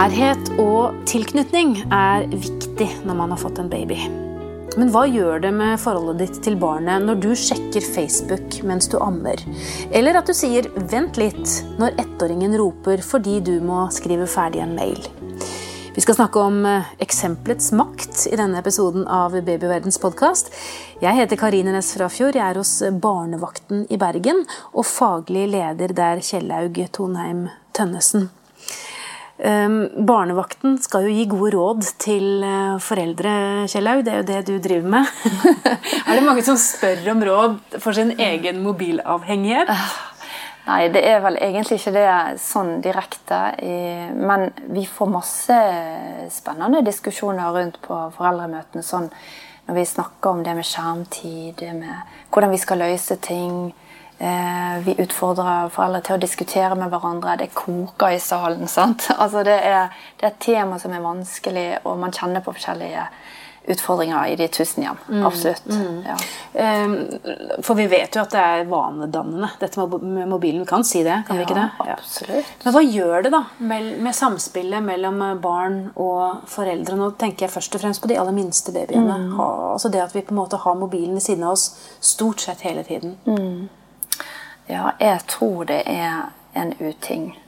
Nærhet og tilknytning er viktig når man har fått en baby. Men hva gjør det med forholdet ditt til barnet når du sjekker Facebook mens du ammer? Eller at du sier 'vent litt' når ettåringen roper fordi du må skrive ferdig en mail? Vi skal snakke om eh, eksempelets makt i denne episoden av Babyverdens podkast. Jeg heter Karine Næss Frafjord. Jeg er hos Barnevakten i Bergen og faglig leder der Kjellaug Tonheim Tønnesen. Um, barnevakten skal jo gi gode råd til uh, foreldre, Kjellaug. Det er jo det du driver med. er det mange som spør om råd for sin egen mobilavhengighet? Nei, det er vel egentlig ikke det sånn direkte. Men vi får masse spennende diskusjoner rundt på foreldremøtene. Sånn når vi snakker om det med skjermtid, det med hvordan vi skal løse ting. Eh, vi utfordrer foreldre til å diskutere med hverandre. Det koker i salen. sant? Altså det, er, det er et tema som er vanskelig, og man kjenner på forskjellige utfordringer i de tusen hjem. Mm, Absolutt. Mm. Ja. Um, for vi vet jo at det er vanedannende. Dette med mobilen kan si det, kan ja, vi ikke det? Absolutt. Men hva gjør det da med, med, samspillet mellom barn og foreldre? Nå tenker jeg først og fremst på de aller minste babyene. Mm. Ha, altså Det at vi på en måte har mobilen ved siden av oss stort sett hele tiden. Mm. Ja, jeg tror det er en uting.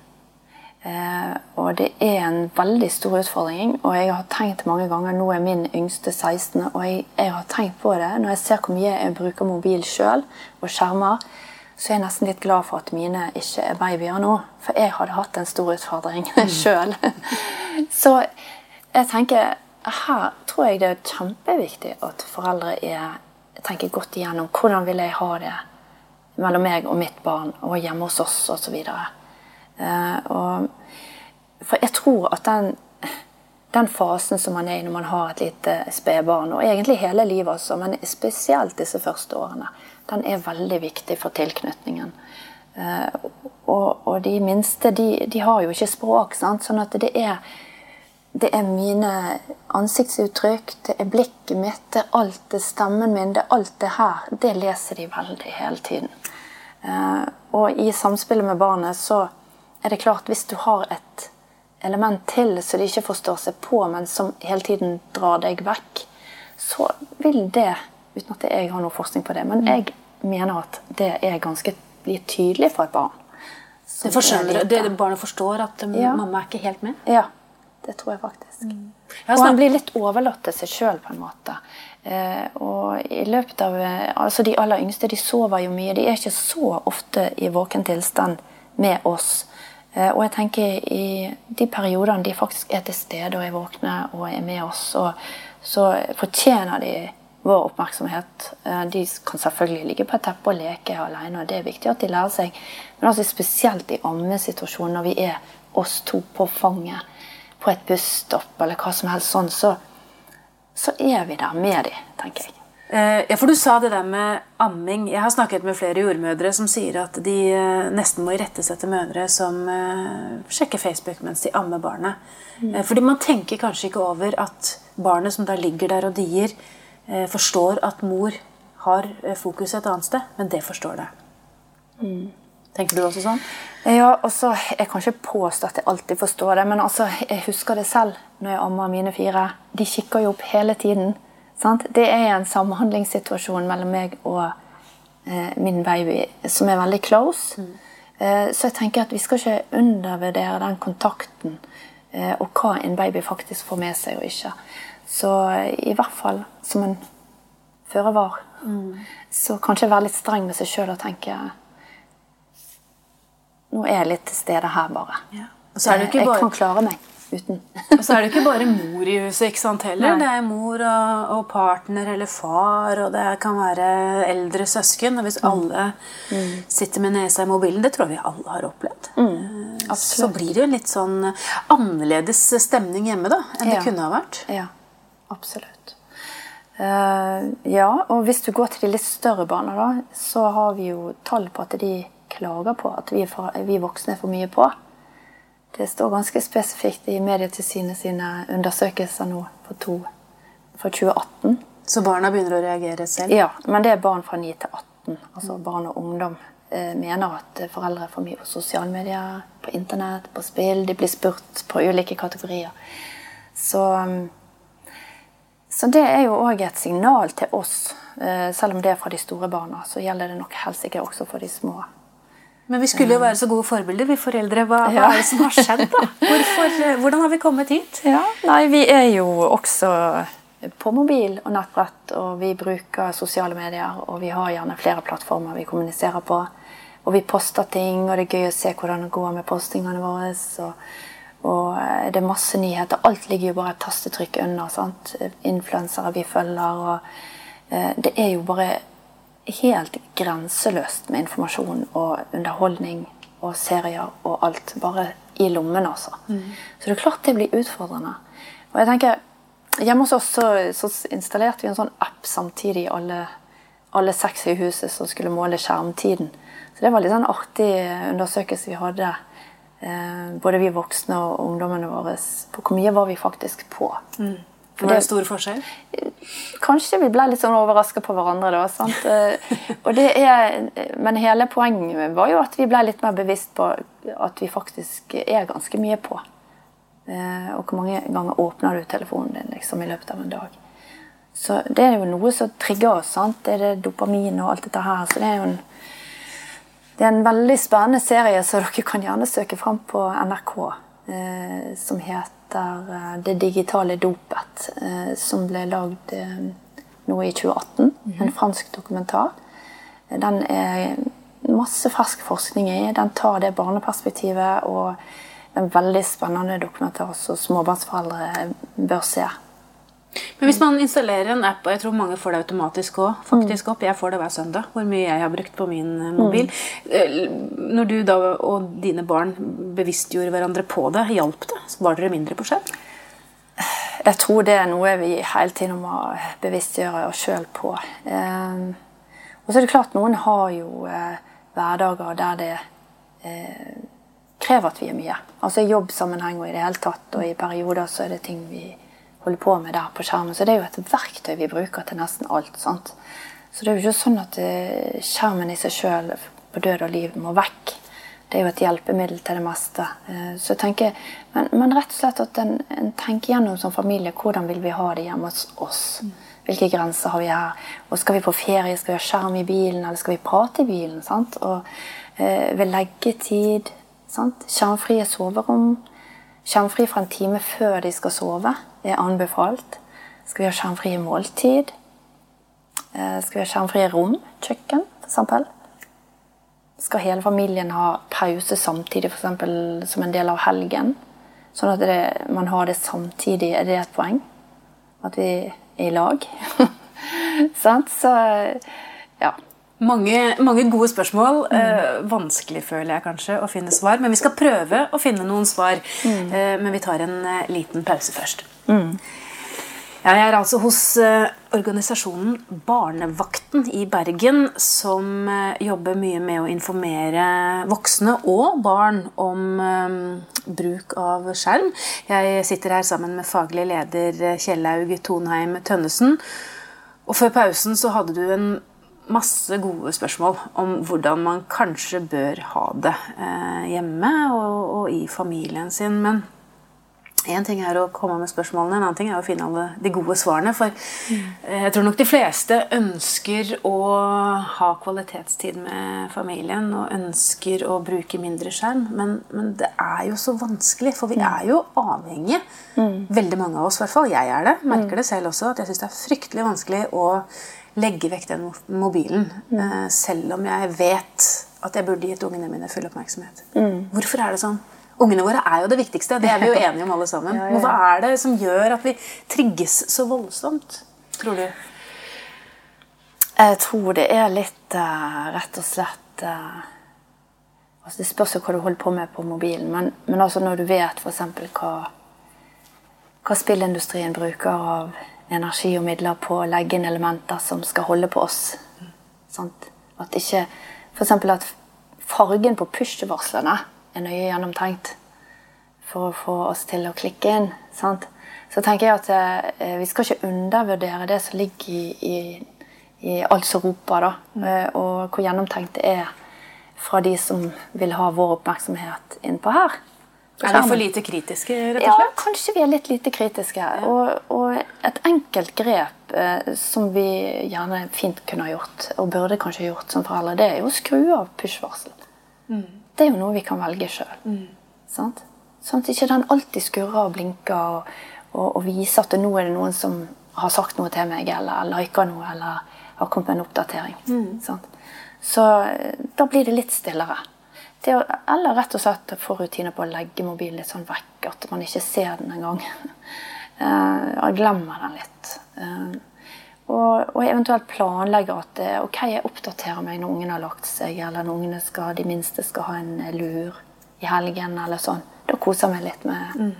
Eh, og det er en veldig stor utfordring. Og jeg har tenkt mange ganger Nå er min yngste 16, og jeg, jeg har tenkt på det. Når jeg ser hvor mye jeg bruker mobil sjøl, og skjermer, så er jeg nesten litt glad for at mine ikke er babyer nå. For jeg hadde hatt en stor utfordring mm. sjøl. så jeg tenker her tror jeg det er kjempeviktig at foreldre er, tenker godt igjennom hvordan vil jeg ha det mellom meg og mitt barn og hjemme hos oss osv. Uh, for jeg tror at den, den, fasen som man er i når man har et lite spedbarn, og egentlig hele livet også, men spesielt disse første årene, den er veldig viktig for tilknytningen. Uh, og, og, de minste de, de, har jo ikke språk, sant? sånn at det er det er mine ansiktsuttrykk, det er blikket mitt, det er alt, det er stemmen min, det er alt det her. Det leser de veldig hele tiden. Uh, og i samspillet med barnet så er det klart hvis du har et element til så de ikke forstår seg på, men som hele tiden drar deg vekk, så vil det Uten at jeg har noe forskning på det, men jeg mener at det er ganske blir tydelig for et barn. Det, det, det, barnet forstår at ja. mamma er ikke helt med? Ja, det tror jeg faktisk. Mm. og han blir litt overlatt til seg sjøl, på en måte. Eh, og i løpet av eh, Altså, de aller yngste de sover jo mye. De er ikke så ofte i våken tilstand med oss. Eh, og jeg tenker i de periodene de faktisk er til stede og er våkne og er med oss, så, så fortjener de vår oppmerksomhet. Eh, de kan selvfølgelig ligge på et teppe og leke alene, og det er viktig at de lærer seg. Men altså spesielt i ammesituasjonen, når vi er oss to på fanget på et busstopp eller hva som helst sånn, så, så er vi der med dem, tenker jeg. Eh, ja, for Du sa det der med amming. Jeg har snakket med flere jordmødre som sier at de eh, nesten må irettesette mødre som eh, sjekker Facebook mens de ammer barnet. Mm. Fordi man tenker kanskje ikke over at barnet som da ligger der og dier, forstår at mor har fokus et annet sted. Men det forstår det. Mm. Tenker du også sånn? Ja, og så, Jeg kan ikke påstå at jeg alltid forstår det, men altså, jeg husker det selv når jeg ammer mine fire. De kikker jo opp hele tiden. Sant? Det er en samhandlingssituasjon mellom meg og eh, min baby som er veldig close. Mm. Eh, så jeg tenker at vi skal ikke undervurdere den kontakten eh, og hva en baby faktisk får med seg og ikke. Så eh, i hvert fall som en føre var. Mm. Så kanskje være litt streng med seg sjøl og tenke Nå er jeg litt til stede her, bare. Ja. Bare... Jeg kan klare meg uten. og så er det ikke bare mor i huset ikke sant heller. Nei. Det er mor og, og, partner eller far, og det kan være eldre søsken. Og hvis mm. alle mm. sitter med nesa i mobilen, det tror jeg vi alle har opplevd, mm. Eh, så blir det jo litt sånn annerledes stemning hjemme da, enn ja. det kunne ha vært. Ja, absolutt. Uh, ja, og hvis du går til de litt større barna, da, så har vi jo tall på at de klager på at vi, for, vi voksne er for mye på. Det står ganske spesifikt i Medietilsynet sine undersøkelser nå for, to, for 2018. Så barna begynner å reagere selv? Ja, men det er barn fra 9 til 18. Altså barn og ungdom eh, mener at foreldre er for mye på sosiale medier, på internett, på spill. De blir spurt på ulike kategorier. Så, så det er jo òg et signal til oss. Eh, selv om det er fra de store barna, så gjelder det nok helst ikke også for de små. Men vi skulle jo være så gode forbilder, vi foreldre. Hva, hva er det som har skjedd, da? Hvorfor, hvordan har vi kommet hit? Ja, nei, Vi er jo også på mobil og nettbrett, og vi bruker sosiale medier. Og vi har gjerne flere plattformer vi kommuniserer på. Og vi poster ting, og det er gøy å se hvordan det går med postingene våre. Og, og eh, det er masse nyheter. Alt ligger jo bare et tastetrykk under. sant? Influensere vi følger. og eh, Det er jo bare helt grenseløst med informasjon og underholdning og serier og alt. Bare i lommen, altså. Mm. Så det er klart det blir utfordrende. Og jeg tenker, Hjemme hos oss så, så installerte vi en sånn app samtidig, alle, alle seks i huset, som skulle måle skjermtiden. Så det var litt sånn artig undersøkelse vi hadde, eh, både vi voksne og ungdommene våre, på hvor mye var vi faktisk på. Mm. Var det stor forskjell? Kanskje vi ble litt sånn overraska på hverandre. da, sant? Eh, er, men hele poenget var jo at vi ble litt mer bevisst på at vi faktisk er ganske mye på. Eh, og hvor mange ganger åpner du telefonen din liksom, i løpet av en dag. Så det er jo noe som trigger oss. sant? Det er det dopamin og alt dette her. Så det er jo en, det er en veldig spennende serie, så dere kan gjerne søke fram på NRK. Eh, som heter heter eh, 'Det digitale dopet', eh, som ble lagd eh, nå i 2018. Mm -hmm. En fransk dokumentar. Den er masse fersk forskning i. Den tar det barneperspektivet. og en veldig spennende dokumentar som småbarnsforeldre bør se. Men hvis man installerer en app, og jeg tror mange får det automatisk òg faktisk opp, Jeg får det hver søndag, hvor mye jeg har brukt på min eh, mobil. Mm. Når du da og dine barn bevisstgjorde hverandre på det, hjalp det? Var dere mindre på skjerm? Jeg tror det er noe vi hele tiden må bevisstgjøre oss sjøl på. Eh, og så er det klart, noen har jo eh, hverdager der det krever at vi er mye. Altså i jobbsammenheng og i det hele tatt, og i perioder så er det ting vi holder på med der på skjermen. Så det er jo et verktøy vi bruker til nesten alt. sant? Så det er jo ikke sånn at eh, skjermen i seg sjøl på død og liv må vekk. Det er jo et hjelpemiddel til det meste. Eh, så tenker, men, men rett og slett at en, en, tenker gjennom som familie hvordan vil vi ha det hjemme hos oss. Hvilke grenser har vi her? Og Skal vi på ferie, skal vi ha skjerm i bilen, eller skal vi prate i bilen? sant? Og eh, ved leggetid, skjermfrie soverom. Skjermfri fra en time før de skal sove er anbefalt. Skal vi ha skjermfrie måltid? Eh, skal vi ha skjermfrie rom? Kjøkken, f.eks. Skal hele familien ha pause samtidig, f.eks. som en del av helgen? Sånn at det, man har det samtidig. Er det et poeng? At vi er i lag? Sant? Så ja. Mange, mange, gode spørsmål. Mm. Eh, vanskelig, føler jeg kanskje, å finne svar. Men vi skal prøve å finne noen svar. Mm. Eh, men vi tar en eh, liten pause først. Mm. Ja, jeg er altså hos eh, organisasjonen Barnevakten i Bergen, som eh, jobber mye med å informere voksne og barn om eh, bruk av skjerm. Jeg sitter her sammen med faglig leder Kjellaug Tonheim Tønnesen. Og før pausen så hadde du en masse gode spørsmål om hvordan man kanskje bør ha det eh, hjemme og, og, i familien sin. Men én ting er å komme med spørsmålene, en annen ting er å finne alle de gode svarene. For mm. jeg tror nok de fleste ønsker å ha kvalitetstid med familien og ønsker å bruke mindre skjerm. Men, men det er jo så vanskelig, for vi mm. er jo avhengige. Mm. Veldig mange av oss, i hvert fall. Jeg er det. Merker mm. det selv også. At jeg syns det er fryktelig vanskelig å legge vekk den mobilen. Mm. Selv om jeg vet at jeg burde gitt ungene mine full oppmerksomhet. Mm. Hvorfor er det sånn? Ungene våre er jo det viktigste. Det er vi jo enige om alle sammen. ja, ja. Hva er det som gjør at vi trigges så voldsomt, tror du? Jeg tror det er litt uh, rett og slett uh, altså Det spørs jo hva du holder på med på mobilen. Men, men altså når du vet f.eks. Hva, hva spillindustrien bruker av energi og midler på å legge inn elementer som skal holde på oss. Sant? At ikke F.eks. at fargen på push-varslene er nøye gjennomtenkt for å få oss til å klikke inn. Sant? Så tenker jeg at eh, vi skal ikke undervurdere det som ligger i, i, i alt som roper, da, mm. og hvor gjennomtenkt det er. fra de som vil ha vår oppmerksomhet innpå her. Er vi for lite kritiske, rett og slett? Ja, kanskje vi er litt lite kritiske. Og, og et enkelt grep eh, som vi gjerne fint kunne ha gjort, og burde kanskje gjort som foreldre, det er jo å skru av push-varsel. Det er jo noe vi kan velge sjøl. Mm. Sånn at ikke den alltid skurrer og blinker og, og, og viser at nå er det noen som har sagt noe til meg, eller liker noe, eller har kommet med en oppdatering. Sant? Så eh, da blir det litt stillere. Å, eller rett og slett få rutiner på å legge mobilen litt sånn vekk, at man ikke ser den engang. Uh, glemmer den litt. Eh, og, og eventuelt planlegger at eh, ok, jeg oppdaterer meg når ungene har lagt seg, eller når ungene skal, de minste skal ha en lur i helgen, eller sånn. Da koser jeg meg litt med,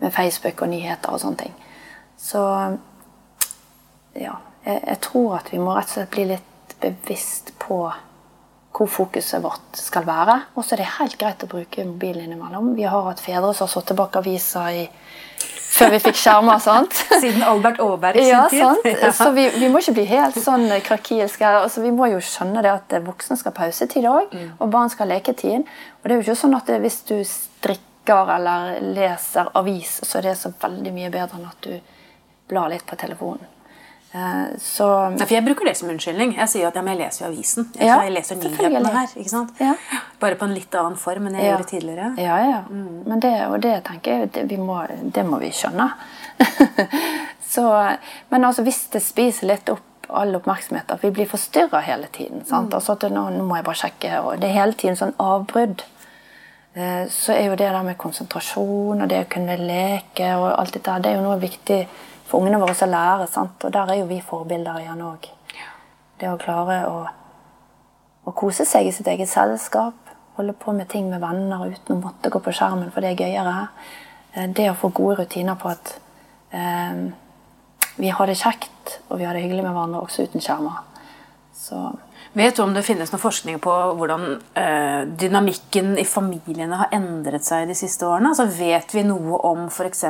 med Facebook og nyheter og sånne ting. Så ja, jeg, jeg tror at vi må rett og slett bli litt bevisst på hvor fokuset vårt skal være. Og så er det helt greit å bruke mobilen innimellom. Vi har hatt fedre som har satt tilbake aviser i, før vi fikk skjermer. sant? Siden Albert Aaberg sin Ja, tid. sant? Ja. Så vi, vi må ikke bli helt sånn krakilske. Altså, vi må jo skjønne det at voksne skal ha pausetid òg, Mm. og barn skal ha leketid. Og det er jo ikke sånn at det, hvis du strikker eller leser avis, så er det så veldig mye bedre enn at du blar litt på telefonen. Eh, Så ja, for Jeg bruker det som unnskyldning. Jeg sier at ja, men jeg leser jo avisen. Jeg, Ja, jeg leser nyhetene her. ikke sant? Ja. Bare på en litt annen form enn jeg gjorde tidligere. Ja, ja. Men det, og det tenker jeg det, vi må, det må vi skjønne. så, men altså, hvis det spiser litt opp all oppmerksomhet, at vi blir forstyrra hele tiden sant? Altså at nå, nå må jeg bare sjekke, og det er hele tiden sånn avbrudd. Eh, Så er jo det der med konsentrasjon og det å kunne leke og alt dette, det er jo noe viktig for ungene våre å lære. sant? Og der er jo vi forbilder igjen òg. Det å klare å å kose seg i sitt eget selskap. Holde på med ting med venner uten å måtte gå på skjermen, for det er gøyere. Eh, Det å få gode rutiner på at eh, vi har det kjekt og vi har det hyggelig med hverandre også uten skjermer. Så Vet du om det finnes noe forskning på hvordan eh, dynamikken i familiene har endret seg de siste årene? Altså Vet vi noe om f.eks.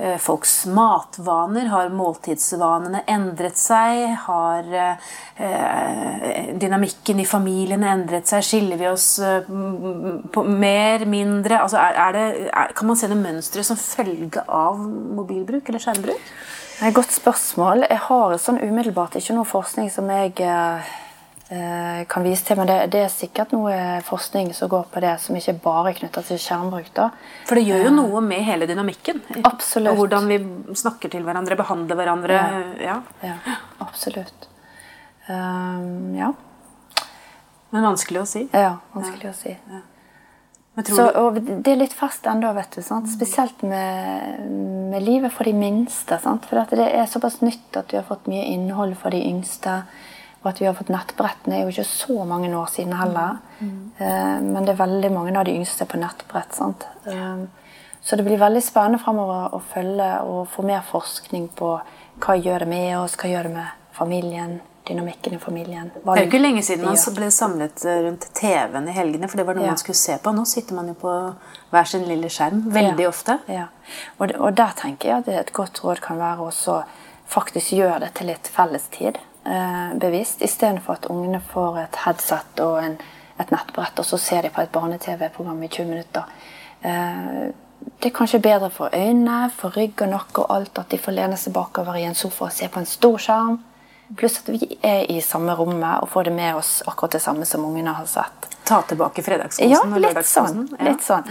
Eh, folks matvaner? Har måltidsvanene endret seg? Har eh, dynamikken i familiene endret seg? Skiller vi oss eh, på mer, mindre? Altså er, er det, er, kan man se noen mønstre som følge av mobilbruk eller skjermbruk? Det er et godt spørsmål. Jeg har sånn umiddelbart ikke noe forskning som jeg eh, eh, kan vise til, men det, det er sikkert noe forskning som går på det, som ikke bare er knytta til skjermbruk. da. For det gjør jo noe med hele dynamikken. Absolutt. Og hvordan vi snakker til hverandre, behandler hverandre. Ja. Ja, absolutt. Um, ja. Men vanskelig å si. ja, vanskelig å si. Tror Så, det er litt fast ennå, vet du. Sant? Spesielt med, med livet for de minste. Sant? For det er såpass nytt at vi har fått mye innhold for de yngste. Og at vi har fått nettbrettene er jo ikke så mange år siden heller. Eh, men det er veldig mange av de yngste på nettbrett. Sant? Eh, så det blir veldig spennende fremover å følge og få mer forskning på hva gjør det med oss, hva gjør det med familien, dynamikken i familien. det er jo ikke lenge siden man ble samlet eh, rundt TV-en i helgene, for det var noe Ja. man skulle se på. Nå sitter man jo på hver sin lille skjerm veldig Ja. ofte. Ja. Og, og der tenker jeg at et godt råd kan være å faktisk gjøre det til litt fellestid. Eh, bevisst, Istedenfor at ungene får et headset og en, et nettbrett, og så ser de på et barne-TV-program i 20 minutter. Eh, det er kanskje bedre for øynene, for rygg og nakke og alt at de får lene seg bakover i en sofa og se på en stor skjerm. Pluss at vi er i samme rommet og får det med oss akkurat det samme som ungene har sett. Ta tilbake fredagskosen Ja, og lørdagskosen. sånn. Litt sånn.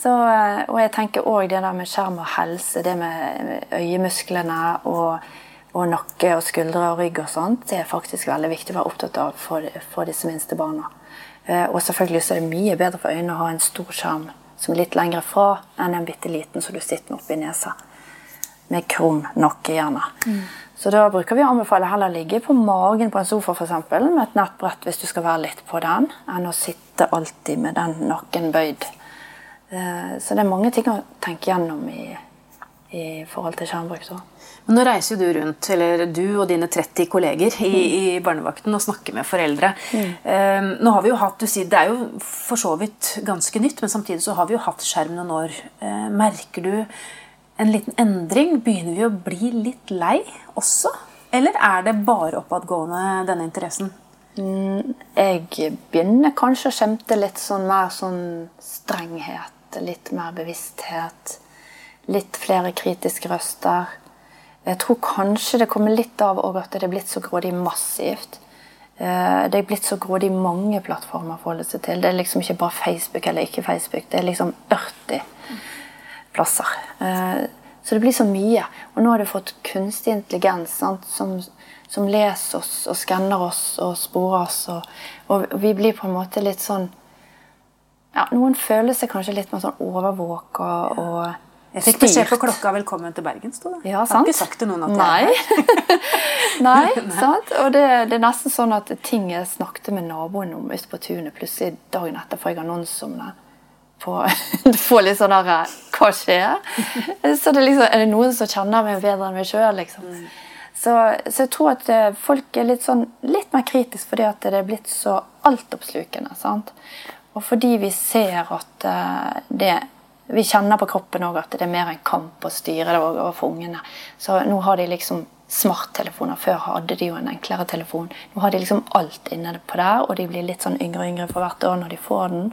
Så, eh, og jeg tenker òg det der med skjerm og helse, det med øyemusklene og, og nakke og skuldre og rygg og sånt, det er faktisk veldig viktig å være opptatt av for, for disse minste barna. Eh, Og selvfølgelig så er det mye bedre for øynene å ha en stor skjerm som er litt lengre fra enn en bitte liten som du sitter med oppi nesa. Med krum nakke, gjerne. Så da bruker vi å anbefale heller å ligge på magen på en sofa for eksempel, med et nettbrett hvis du skal være litt på den, enn å sitte alltid med den nakken bøyd. Eh, Så det er mange ting å tenke gjennom i, i forhold til skjermbruk. Men nå reiser du rundt, eller du og dine 30 kolleger i, i barnevakten og snakker med foreldre. Eh, nå har vi jo hatt, du sier, Det er jo for så vidt ganske nytt, men samtidig så har vi jo hatt skjerm noen år. Uh, merker du en liten endring? Begynner vi å bli litt lei også? Eller er det bare oppadgående, denne interessen? Jeg begynner kanskje å skjemte litt sånn mer sånn strenghet, litt mer bevissthet. Litt flere kritiske røster. Jeg tror kanskje det kommer litt av at det er blitt så grådig massivt. Eh, det er blitt så grådig mange plattformer å forholde seg til. Det er liksom ikke bare Facebook eller ikke Facebook. Det er liksom 40 plasser. Eh, så det blir så mye. Og nå har du fått kunstig intelligens sant, som, som, leser oss og skanner oss og sporer oss. Og, og, vi blir på en måte litt sånn ja, Noen føler seg kanskje litt mer sånn overvåka og jeg fikk beskjed på klokka 'velkommen til Bergen'. sto det. Ja, sant? Jeg har ikke sagt til noen at Nei. Nei, sant? Og det, det, er nesten sånn at ting jeg snakket med naboen om ute på tunet, plutselig dagen etter får jeg annonse om det. På, du får litt sånn derre Hva skjer? Så det liksom, er det noen som kjenner meg bedre enn meg sjøl? Liksom. Mm. Så, så, jeg tror at eh, folk er litt, sånn, litt mer kritiske fordi at det er blitt så altoppslukende. sant? Og fordi vi ser at uh, det vi kjenner på kroppen òg at det er mer en kamp å styre det overfor ungene. Så nå har de liksom smarttelefoner. Før hadde de jo en enklere telefon. Nå har de liksom alt inne på der, og de blir litt sånn yngre og yngre for hvert år når de får den.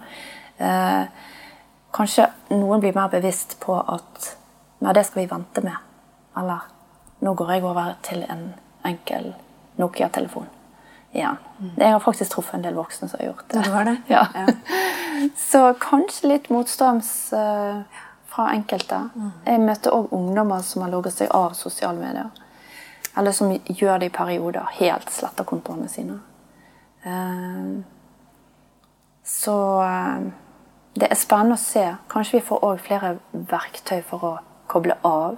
Eh, kanskje noen blir mer bevisst på at Nei, det skal vi vente med. Eller nå går jeg over til en enkel Nokia-telefon igjen. Mm. Jeg har faktisk truffet en del voksne som har gjort det. det, var det? Ja. ja. Så kanskje litt motstrøms uh, fra enkelte. Mm. Jeg møter òg ungdommer som har logget seg av sosiale medier. Eller som gjør det i perioder. Helt sletter kontoene sine. Uh, så uh, det er spennende å se. Kanskje vi får òg flere verktøy for å koble av.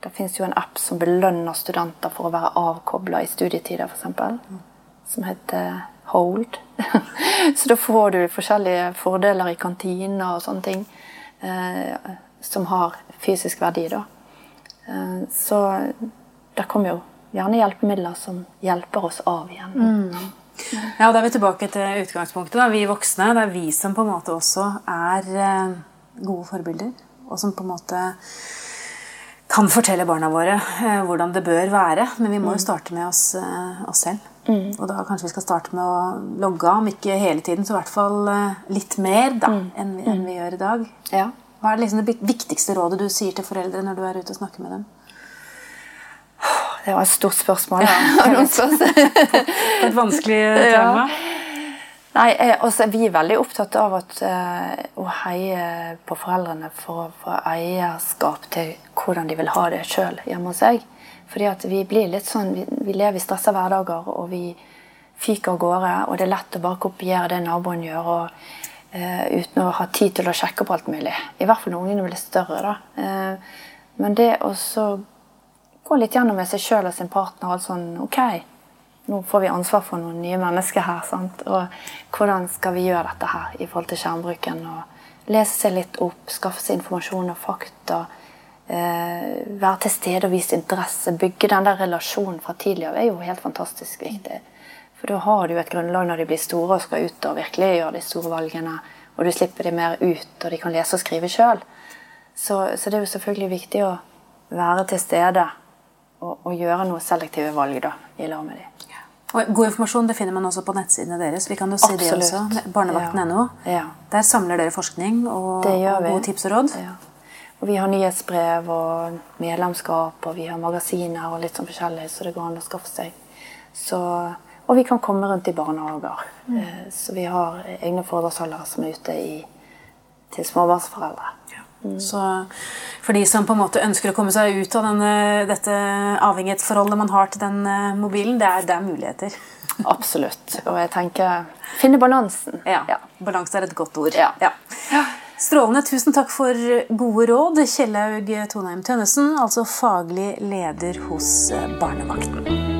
Det fins jo en app som belønner studenter for å være avkobla i studietider, f.eks. Som heter hold. så da får du forskjellige fordeler i kantina og sånne ting eh, som har fysisk verdi. da. Eh, så det kommer jo gjerne hjelpemidler som hjelper oss av igjen. Mm. Ja, Da er vi tilbake til utgangspunktet. da. Vi voksne. Det er vi som på en måte også er eh, gode forbilder. Og som på en måte kan fortelle barna våre eh, hvordan det bør være. Men vi må jo mm. starte med oss, eh, oss selv. Mm. Og da kanskje vi skal starte med å logge av, om ikke hele tiden, så i hvert fall litt mer da, mm. enn, enn, vi gjør i dag. Ja. Hva er liksom det viktigste rådet du sier til foreldre når du er ute og snakker med dem? Det var et stort spørsmål. Ja, et vanskelig tema. Nei, også, Vi er veldig opptatt av at, uh, å heie på foreldrene for å få eierskap til hvordan de vil ha det sjøl hjemme hos seg. Fordi at vi blir litt sånn, vi, vi lever i stressa hverdager, og vi fyker av gårde. Og det er lett å bare kopiere det naboen gjør, og, uh, uten å ha tid til å sjekke opp alt mulig. I hvert fall når ungene blir større. da. Uh, men det å gå litt gjennom med seg sjøl og sin partner og sånn OK, nå får vi ansvar for noen nye mennesker her. Sant? Og hvordan skal vi gjøre dette her i forhold til skjermbruken? Og lese seg litt opp, skaffe seg informasjon og fakta. Eh, være til stede og vise interesse. Bygge den der relasjonen fra tidligere er jo helt fantastisk viktig. For da har du et grunnlag når de blir store og skal ut og virkelig gjøre de store valgene. Og du slipper de mer ut, og de kan lese og skrive sjøl. Så, så, det er jo selvfølgelig viktig å være til stede og, å gjøre noen selektive valg da, i lag med dem. Og god informasjon det finner man også på nettsidene deres. vi kan jo si Absolutt. det også, Barnevakten.no. Ja. Der samler dere forskning og, og gode tips og råd. Ja. Og Vi har nyhetsbrev og medlemskap og vi har magasiner og litt sånn forskjellig, så det går an å skaffe seg. Så, og vi kan komme rundt i barnehager. Mm. Eh, så vi har egne foredragsholdere som er ute i, til småbarnsforeldre. Mm. Så for de som på en måte ønsker å komme seg ut av denne, dette avhengighetsforholdet man har til den eh, mobilen, det er, det er muligheter. Absolutt. Og jeg tenker finne balansen. Ja. ja. Balanse er et godt ord. Ja. ja. Strålende. Tusen takk for gode råd, Kjellaug Tonheim Tønnesen, altså faglig leder hos eh, Barnevakten.